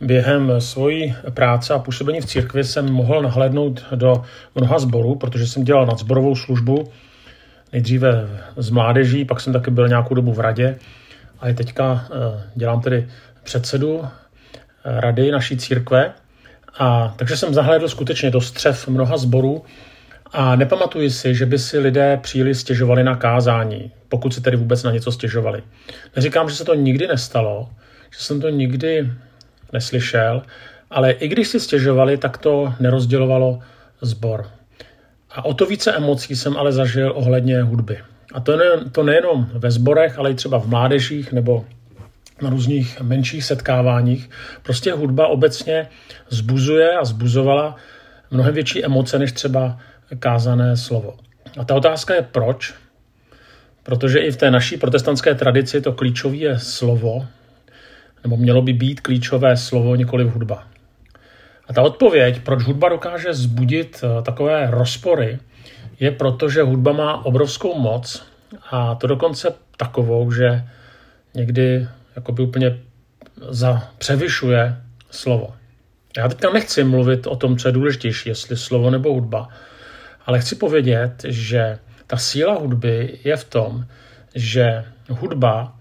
během svojí práce a působení v církvi jsem mohl nahlédnout do mnoha sborů, protože jsem dělal nadzborovou službu, nejdříve z mládeží, pak jsem taky byl nějakou dobu v radě a i teďka eh, dělám tedy předsedu eh, rady naší církve. A takže jsem zahlédl skutečně do střev mnoha sborů a nepamatuji si, že by si lidé příliš stěžovali na kázání, pokud si tedy vůbec na něco stěžovali. Neříkám, že se to nikdy nestalo, že jsem to nikdy neslyšel, ale i když si stěžovali, tak to nerozdělovalo zbor. A o to více emocí jsem ale zažil ohledně hudby. A to, ne, to nejenom ve sborech, ale i třeba v mládežích nebo na různých menších setkáváních. Prostě hudba obecně zbuzuje a zbuzovala mnohem větší emoce než třeba kázané slovo. A ta otázka je proč? Protože i v té naší protestantské tradici to klíčové je slovo, nebo mělo by být klíčové slovo, nikoli hudba. A ta odpověď, proč hudba dokáže zbudit eh, takové rozpory, je proto, že hudba má obrovskou moc a to dokonce takovou, že někdy jakoby úplně za, převyšuje slovo. Já teďka nechci mluvit o tom, co je důležitější, jestli slovo nebo hudba, ale chci povědět, že ta síla hudby je v tom, že hudba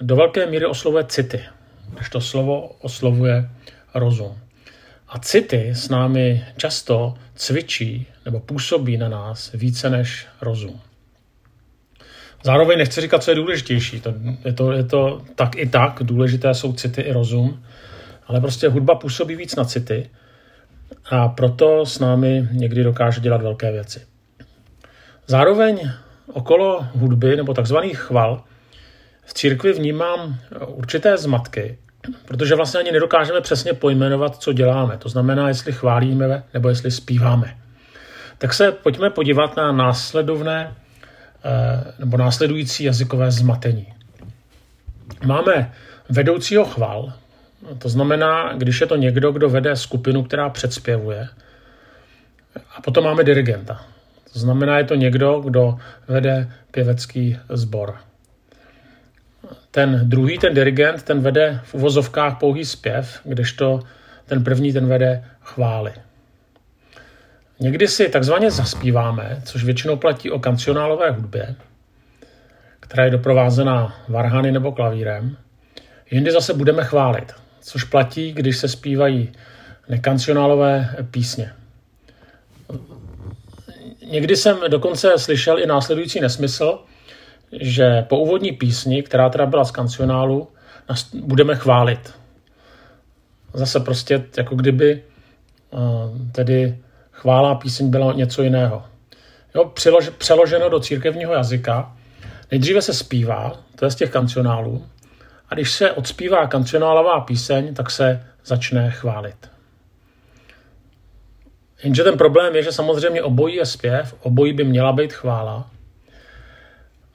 do velké míry oslovuje city, když to slovo oslovuje rozum. A city s námi často cvičí nebo působí na nás více než rozum. Zároveň nechci říkat, co je důležitější. To, je, to, je to tak i tak, důležité jsou city i rozum, ale prostě hudba působí víc na city a proto s námi někdy dokáže dělat velké věci. Zároveň okolo hudby nebo takzvaných chval v církvi vnímám určité zmatky, protože vlastně ani nedokážeme přesně pojmenovat, co děláme. To znamená, jestli chválíme nebo jestli zpíváme. Tak se pojďme podívat na následovné eh, nebo následující jazykové zmatení. Máme vedoucího chval, to znamená, když je to někdo, kdo vede skupinu, která předspěvuje, a potom máme dirigenta. To znamená, je to někdo, kdo vede pěvecký sbor. Ten druhý, ten dirigent, ten vede v uvozovkách pouhý zpěv, kdežto ten první, ten vede chvály. Někdy si takzvaně zaspíváme, což většinou platí o kancionálové hudbě, která je doprovázená varhany nebo klavírem. Jindy zase budeme chválit, což platí, když se zpívají nekancionálové písně. Někdy jsem dokonce slyšel i následující nesmysl, že po úvodní písni, která teda byla z kancionálu, budeme chválit. Zase prostě jako kdyby eh, tedy chvála píseň byla něco jiného. Jo, přeloženo do církevního jazyka, nejdříve se zpívá, to je z těch kancionálů, a když se odspívá kancionálová píseň, tak se začne chválit. Jenže ten problém je, že samozřejmě obojí je zpěv, obojí by měla být chvála.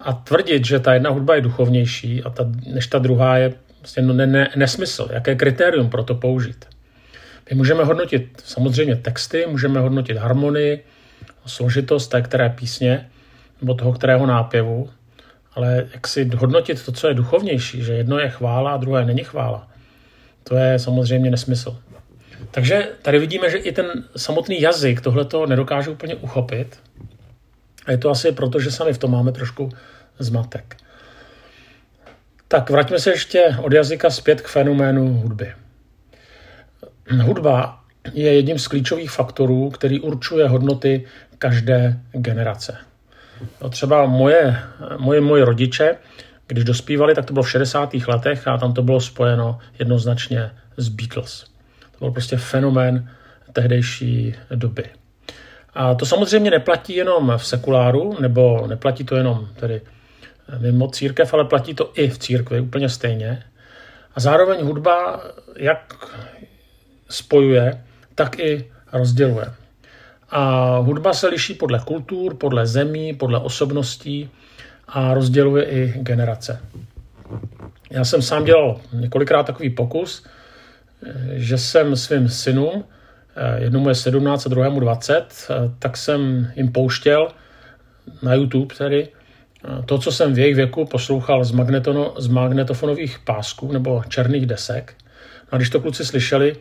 A tvrdit, že ta jedna hudba je duchovnější a ta, než ta druhá je prostě no, ne, ne, nesmysl. Jaké kritérium pro to použít? My můžeme hodnotit samozřejmě texty, můžeme hodnotit harmonii, složitost té které písně nebo toho kterého nápěvu, ale jak si hodnotit to, co je duchovnější, že jedno je chvála a druhé není chvála, to je samozřejmě nesmysl. Takže tady vidíme, že i ten samotný jazyk tohleto nedokáže úplně uchopit. A je to asi proto, že sami v tom máme trošku zmatek. Tak vraťme se ještě od jazyka zpět k fenoménu hudby. Hudba je jedním z klíčových faktorů, který určuje hodnoty každé generace. No třeba moje, moje, moje rodiče, když dospívali, tak to bylo v 60. letech a tam to bylo spojeno jednoznačně s Beatles. To byl prostě fenomén tehdejší doby. A to samozřejmě neplatí jenom v sekuláru, nebo neplatí to jenom tedy mimo církev, ale platí to i v církvi úplně stejně. A zároveň hudba jak spojuje, tak i rozděluje. A hudba se liší podle kultur, podle zemí, podle osobností a rozděluje i generace. Já jsem sám dělal několikrát takový pokus, že jsem svým synům, jednomu je 17 a druhému 20, tak jsem jim pouštěl na YouTube tedy to, co jsem v jejich věku poslouchal z, magnetono, z magnetofonových pásků nebo černých desek. A když to kluci slyšeli,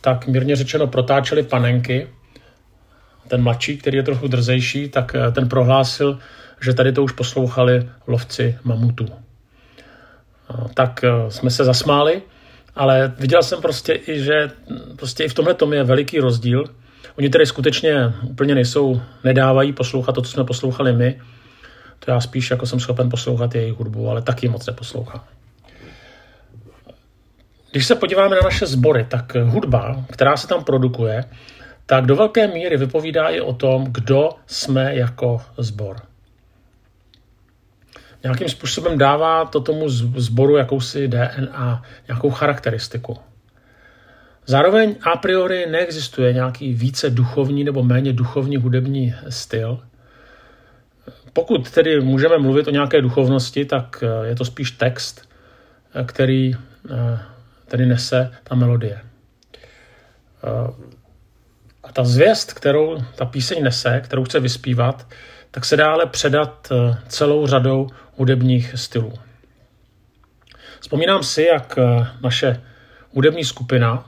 tak mírně řečeno protáčeli panenky. Ten mladší, který je trochu drzejší, tak eh, ten prohlásil, že tady to už poslouchali lovci mamutů. Tak eh, jsme se zasmáli, ale viděl jsem prostě i, že prostě i v tomhle tom je veliký rozdíl. Oni tedy skutečně úplně nejsou, nedávají poslouchat to, co jsme poslouchali my. To já spíš jako jsem schopen poslouchat jejich hudbu, ale taky moc neposlouchám. Když se podíváme na naše sbory, tak hudba, která se tam produkuje, tak do velké míry vypovídá i o tom, kdo jsme jako sbor. Nějakým způsobem dává to tomu sboru jakousi DNA, nějakou charakteristiku. Zároveň a priori neexistuje nějaký více duchovní nebo méně duchovní hudební styl. Pokud tedy můžeme mluvit o nějaké duchovnosti, tak je to spíš text, který eh, tedy nese ta melodie. Eh, a ta zvěst, kterou ta píseň nese, kterou chce vyspívat, tak se dále předat eh, celou řadou hudebních stylů. Vzpomínám si, jak eh, naše hudební skupina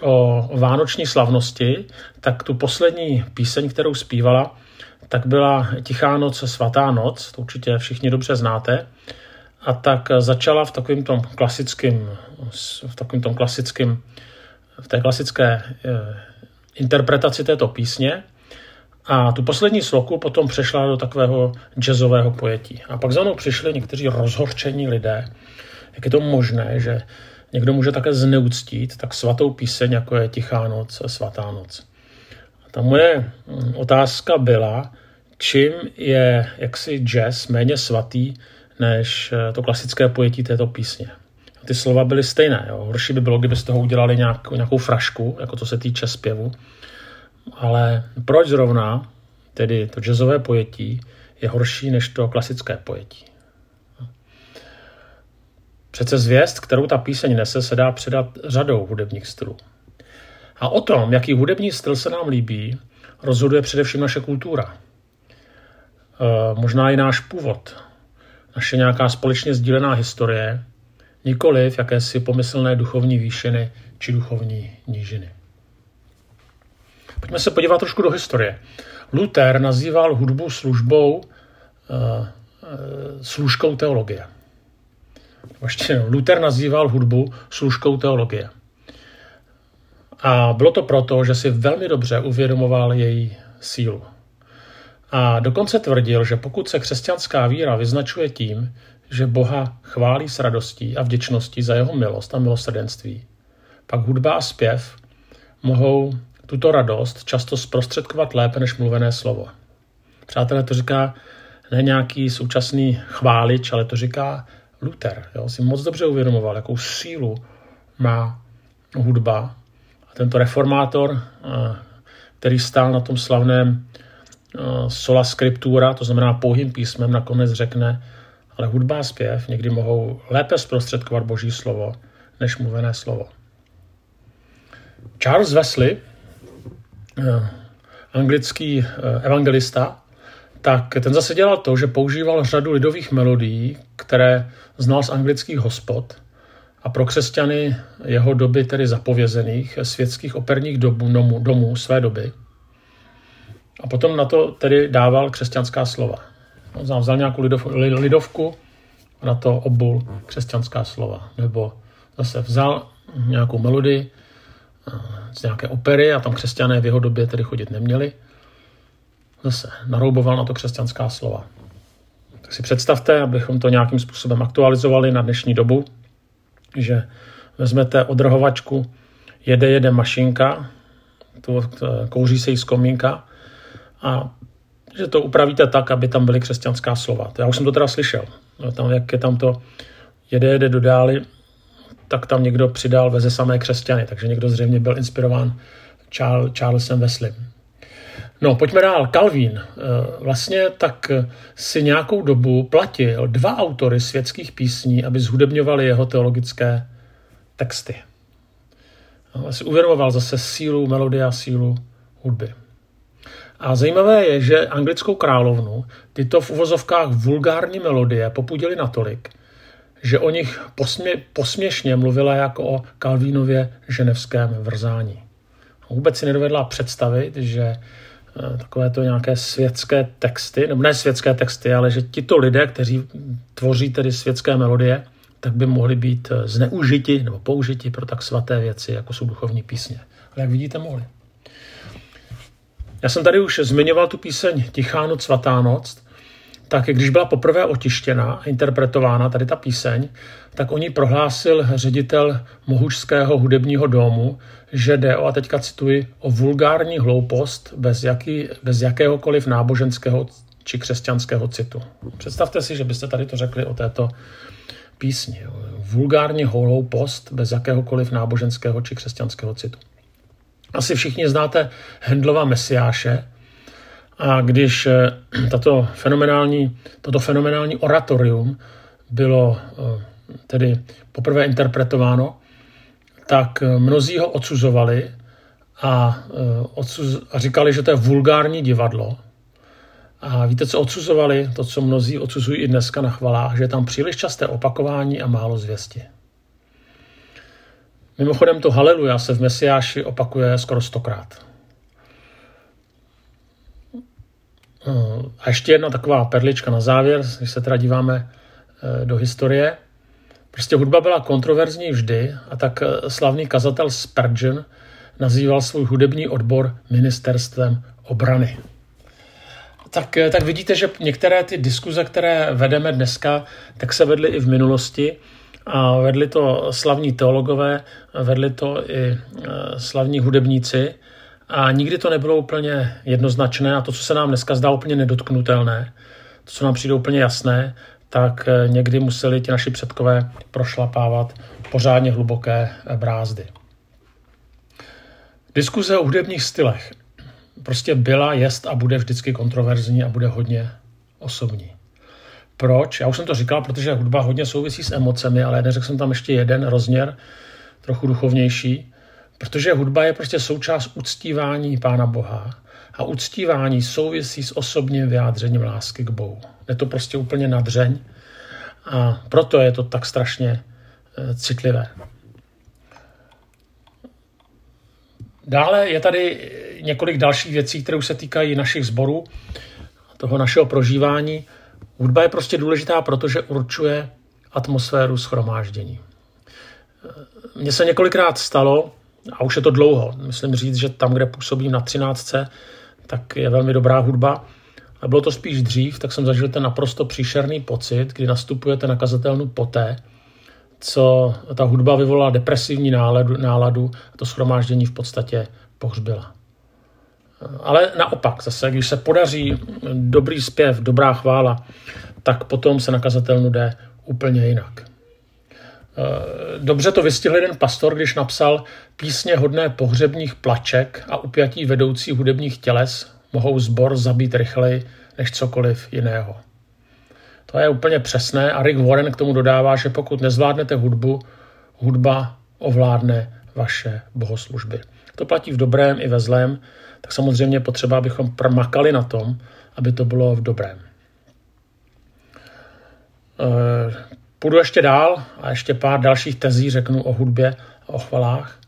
o vánoční slavnosti, tak tu poslední píseň, kterou zpívala, tak byla Tichá noc, svatá noc, to určitě všichni dobře znáte. A tak začala v takovém tom klasickém, v takovém tom klasickém, v té klasické eh, interpretaci této písně. A tu poslední sloku potom přešla do takového jazzového pojetí. A pak za mnou přišli někteří rozhorčení lidé, jak je to možné, že někdo může také zneuctít tak svatou píseň, jako je Tichá noc, Svatá noc. Ta moje hm, otázka byla, čím je jaksi jazz méně svatý než eh, to klasické pojetí této písně. Ty slova byly stejné. Jo. Horší by bylo, kdyby z toho udělali nějak, nějakou frašku, jako to se týče zpěvu. Ale proč zrovna tedy to jazzové pojetí je horší než to klasické pojetí? Přece zvěst, kterou ta píseň nese, se dá předat řadou hudebních stylů. A o tom, jaký hudební styl se nám líbí, rozhoduje především naše kultura. E, možná i náš původ, naše nějaká společně sdílená historie, nikoliv jakési pomyslné duchovní výšiny či duchovní nížiny. Pojďme se podívat trošku do historie. Luther nazýval hudbu službou, uh, uh, služkou teologie. Ještě Luther nazýval hudbu služkou teologie. A bylo to proto, že si velmi dobře uvědomoval její sílu. A dokonce tvrdil, že pokud se křesťanská víra vyznačuje tím, že Boha chválí s radostí a vděčností za jeho milost a milosrdenství, pak hudba a zpěv mohou tuto radost často zprostředkovat lépe než mluvené slovo. Přátelé, to říká ne nějaký současný chválič, ale to říká Luther. Jo? Si moc dobře uvědomoval, jakou sílu má hudba. Tento reformátor, eh, který stál na tom slavném Eh, sola scriptura, to znamená pouhým písmem, nakonec řekne, ale hudba a zpěv někdy mohou lépe zprostředkovat boží slovo, než mluvené slovo. Charles Wesley, eh, anglický evangelista, tak ten zase dělal to, že používal řadu lidových melodií, které znal z anglických hospod a pro křesťany jeho doby, tedy zapovězených světských operních domů, domů své doby, a potom na to tedy dával křesťanská slova. On vzal nějakou lidov, lidovku a na to obul křesťanská slova. Nebo zase vzal nějakou melodii z nějaké opery a tam křesťané v jeho době tedy chodit neměli. Zase narouboval na to křesťanská slova. Tak si představte, abychom to nějakým způsobem aktualizovali na dnešní dobu, že vezmete odrhovačku, jede, jede mašinka, tu, kouří se jí z komínka a že to upravíte tak, aby tam byly křesťanská slova. Já už jsem to teda slyšel. Tam, jak je tam to jede, jede do dály, tak tam někdo přidal veze samé křesťany, takže někdo zřejmě byl inspirován Charlesem Wesley. No, pojďme dál. Calvin eh, vlastně tak si nějakou dobu platil dva autory světských písní, aby zhudebňovali jeho teologické texty. Si uvědomoval zase sílu melodie a sílu hudby. A zajímavé je, že anglickou královnu tyto v uvozovkách vulgární melodie popudily natolik, že o nich posmě, posměšně mluvila jako o Kalvínově ženevském vrzání. Vůbec si nedovedla představit, že eh, takové to nějaké světské texty, nebo ne světské texty, ale že tito lidé, kteří tvoří tedy světské melodie, tak by mohli být eh, zneužiti nebo použiti pro tak svaté věci, jako jsou duchovní písně. Ale jak vidíte, mohli. Já jsem tady už zmiňoval tu píseň Tichá noc, svatá noc, tak když byla poprvé otištěna a interpretována tady ta píseň, tak o ní prohlásil ředitel Mohužského hudebního domu, že jde o, a teďka cituji, o vulgární hloupost bez, jaký, bez jakéhokoliv náboženského či křesťanského citu. Představte si, že byste tady to řekli o této písni. Vulgární hloupost bez jakéhokoliv náboženského či křesťanského citu. Asi všichni znáte Hendlova Mesiáše, a když eh, tato fenomenální, toto fenomenální oratorium bylo eh, tedy poprvé interpretováno, tak eh, mnozí ho odsuzovali a, odsuz, a říkali, že to je vulgární divadlo. A víte, co odsuzovali? To, co mnozí odsuzují i dneska na chvalách, že je tam příliš časté opakování a málo zvěsti. Mimochodem to haleluja se v Mesiáši opakuje skoro stokrát. A ještě jedna taková perlička na závěr, když se teda díváme eh, do historie. Prostě hudba byla kontroverzní vždy a tak eh, slavný kazatel Spurgeon nazýval svůj hudební odbor ministerstvem obrany. Tak, eh, tak vidíte, že některé ty diskuze, které vedeme dneska, tak se vedly i v minulosti a vedli to slavní teologové, vedli to i slavní hudebníci a nikdy to nebylo úplně jednoznačné a to, co se nám dneska zdá úplně nedotknutelné, to, co nám přijde úplně jasné, tak eh, někdy museli ti naši předkové prošlapávat pořádně hluboké eh, brázdy. Diskuze o hudebních stylech prostě byla, jest a bude vždycky kontroverzní a bude hodně osobní. Proč? Já už jsem to říkal, protože hudba hodně souvisí s emocemi, ale neřekl jsem tam ještě jeden rozměr, trochu duchovnější. Protože hudba je prostě součást uctívání Pána Boha a uctívání souvisí s osobním vyjádřením lásky k Bohu. Je to prostě úplně nadřeň a proto je to tak strašně eh, citlivé. Dále je tady několik dalších věcí, které už se týkají našich sborů, toho našeho prožívání. Hudba je prostě důležitá, protože určuje atmosféru schromáždění. Mně se několikrát stalo, a už je to dlouho. Myslím říct, že tam, kde působím na 13, tak je velmi dobrá hudba. A bylo to spíš dřív, tak jsem zažil ten naprosto příšerný pocit, kdy nastupujete na kazatelnu poté, co ta hudba vyvolala depresivní náladu, náladu a to schromáždění v podstatě pohřbila. Ale naopak, zase, když se podaří dobrý zpěv, dobrá chvála, tak potom se na kazatelnu jde úplně jinak. Eh, dobře to vystihl jeden pastor, když napsal písně hodné pohřebních plaček a upjatí vedoucí hudebních těles mohou zbor zabít rychleji než cokoliv jiného. To je úplně přesné a Rick Warren k tomu dodává, že pokud nezvládnete hudbu, hudba ovládne vaše bohoslužby. To platí v dobrém i ve zlém, tak samozřejmě potřeba, abychom promakali na tom, aby to bylo v dobrém. Eh, Půjdu ještě dál a ještě pár dalších tezí řeknu o hudbě a o chvalách.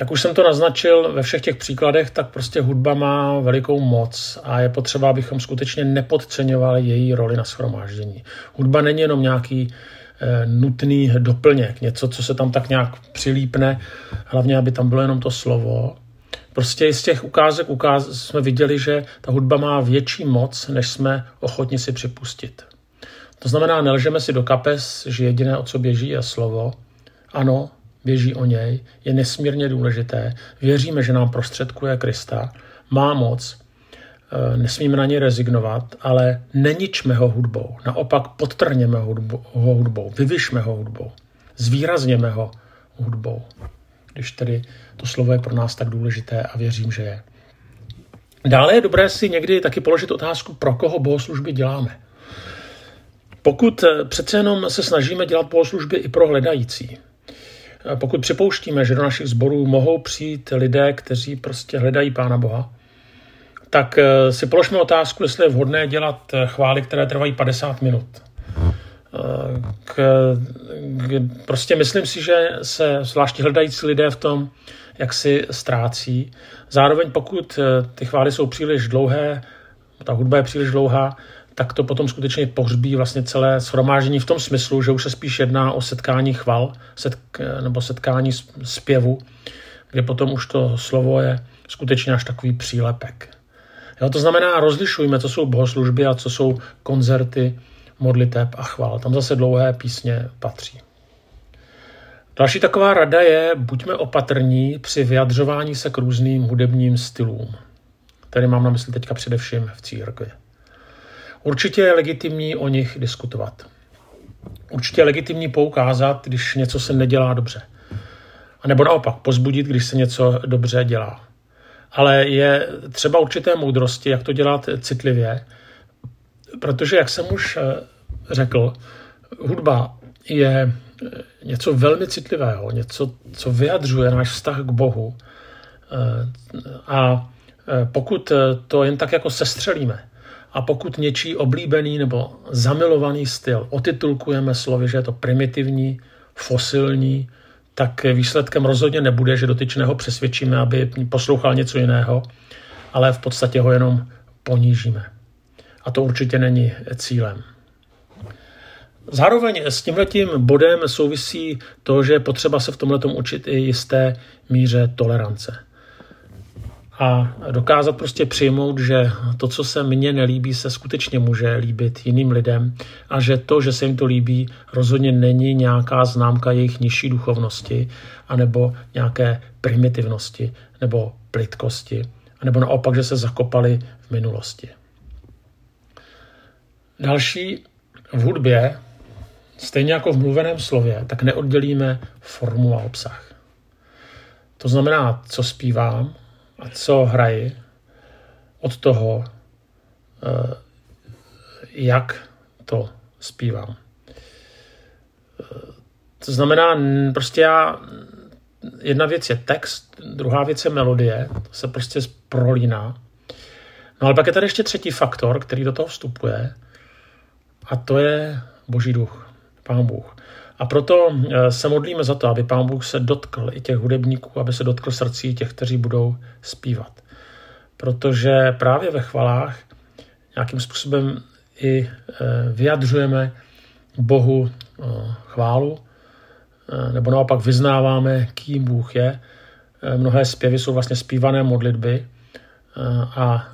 Jak už jsem to naznačil ve všech těch příkladech, tak prostě hudba má velikou moc a je potřeba, abychom skutečně nepodceňovali její roli na schromáždění. Hudba není jenom nějaký e, nutný doplněk, něco, co se tam tak nějak přilípne, hlavně, aby tam bylo jenom to slovo. Prostě z těch ukázek ukáz jsme viděli, že ta hudba má větší moc, než jsme ochotni si připustit. To znamená, nelžeme si do kapes, že jediné, o co běží, je slovo. Ano, běží o něj, je nesmírně důležité. Věříme, že nám prostředkuje Krista, má moc, e, nesmíme na něj rezignovat, ale neničme ho hudbou. Naopak podtrněme ho hudbou, vyvyšme ho hudbou, zvýrazněme ho hudbou. Když tedy to slovo je pro nás tak důležité a věřím, že je. Dále je dobré si někdy taky položit otázku, pro koho bohoslužby děláme. Pokud eh, přece jenom se snažíme dělat bohoslužby i pro hledající, eh, pokud připouštíme, že do našich sborů mohou přijít lidé, kteří prostě hledají Pána Boha, tak eh, si položme otázku, jestli je vhodné dělat chvály, které trvají 50 minut. k, k, prostě myslím si, že se zvláště hledající lidé v tom, jak si ztrácí. Zároveň pokud ty chvály jsou příliš dlouhé, ta hudba je příliš dlouhá, tak to potom skutečně pohřbí vlastně celé shromáždění v tom smyslu, že už se spíš jedná o setkání chval setk, nebo setkání zpěvu, kde potom už to slovo je skutečně až takový přílepek. Jo, to znamená, rozlišujme, co jsou bohoslužby a co jsou koncerty, modliteb a chval. Tam zase dlouhé písně patří. Další taková rada je, buďme opatrní při vyjadřování se k různým hudebním stylům. Tady mám na mysli teďka především v církvi. Určitě je legitimní o nich diskutovat. Určitě je legitimní poukázat, když něco se nedělá dobře. A nebo naopak pozbudit, když se něco dobře dělá. Ale je třeba určité moudrosti, jak to dělat citlivě, protože, jak jsem už eh, řekl, hudba je eh, něco velmi citlivého, něco, co vyjadřuje náš vztah k Bohu. Eh, a pokud to jen tak jako sestřelíme, a pokud něčí oblíbený nebo zamilovaný styl otitulkujeme slovy, že je to primitivní, fosilní, tak výsledkem rozhodně nebude, že dotyčného přesvědčíme, aby poslouchal něco jiného, ale v podstatě ho jenom ponížíme. A to určitě není cílem. Zároveň s tímhletím bodem souvisí to, že je potřeba se v tomhle učit i jisté míře tolerance a dokázat prostě přijmout, že to, co se mně nelíbí, se skutečně může líbit jiným lidem a že to, že se jim to líbí, rozhodně není nějaká známka jejich nižší duchovnosti anebo nějaké primitivnosti nebo plitkosti, nebo naopak, že se zakopali v minulosti. Další v hudbě, stejně jako v mluveném slově, tak neoddělíme formu a obsah. To znamená, co zpívám, a co hraji, od toho, eh, jak to zpívám. Eh, to znamená, prostě já, jedna věc je text, druhá věc je melodie, to se prostě prolíná. No ale pak je tady ještě třetí faktor, který do toho vstupuje, a to je Boží duch, Pán Bůh. A proto eh, se modlíme za to, aby Pán Bůh se dotkl i těch hudebníků, aby se dotkl srdcí těch, kteří budou zpívat. Protože právě ve chvalách nějakým způsobem i eh, vyjadřujeme Bohu eh, chválu, nebo naopak vyznáváme, kým Bůh je. Mnohé zpěvy jsou vlastně zpívané modlitby a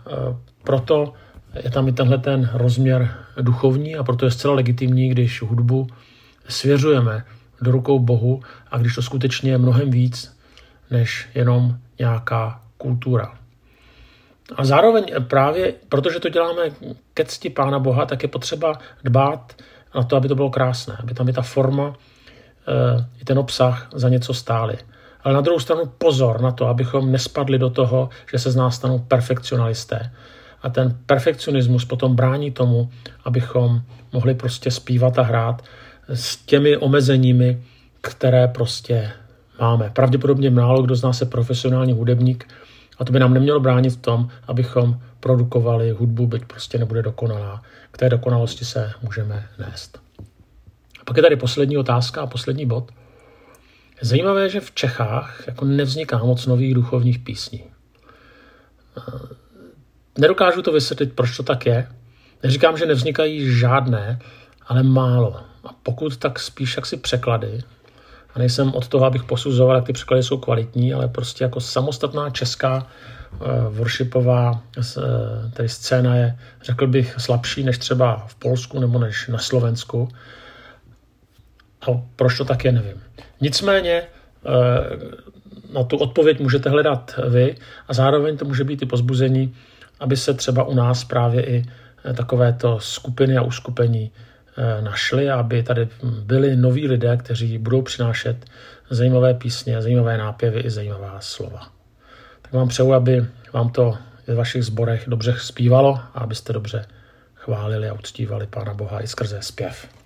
proto je tam i tenhle ten rozměr duchovní a proto je zcela legitimní, když hudbu svěřujeme do rukou Bohu a když to skutečně je mnohem víc než jenom nějaká kultura. A zároveň právě, protože to děláme ke cti Pána Boha, tak je potřeba dbát na to, aby to bylo krásné, aby tam i ta forma, eh, i ten obsah za něco stály. Ale na druhou stranu pozor na to, abychom nespadli do toho, že se z nás stanou perfekcionalisté. A ten perfekcionismus potom brání tomu, abychom mohli prostě zpívat a hrát s těmi omezeními, které prostě máme. Pravděpodobně málo kdo z nás je profesionální hudebník a to by nám nemělo bránit v tom, abychom produkovali hudbu, byť prostě nebude dokonalá. K té dokonalosti se můžeme nést. A pak je tady poslední otázka a poslední bod. Je zajímavé, že v Čechách jako nevzniká moc nových duchovních písní. Nedokážu to vysvětlit, proč to tak je. Neříkám, že nevznikají žádné, ale málo. A pokud tak spíš jaksi překlady, a nejsem od toho, abych posuzoval, jak ty překlady jsou kvalitní, ale prostě jako samostatná česká uh, worshipová uh, tedy scéna je, řekl bych, slabší než třeba v Polsku nebo než na Slovensku. A proč to tak je, nevím. Nicméně uh, na tu odpověď můžete hledat vy a zároveň to může být i pozbuzení, aby se třeba u nás právě i takovéto skupiny a uskupení našli, aby tady byli noví lidé, kteří budou přinášet zajímavé písně, zajímavé nápěvy i zajímavá slova. Tak vám přeju, aby vám to ve vašich zborech dobře zpívalo a abyste dobře chválili a uctívali Pána Boha i skrze zpěv.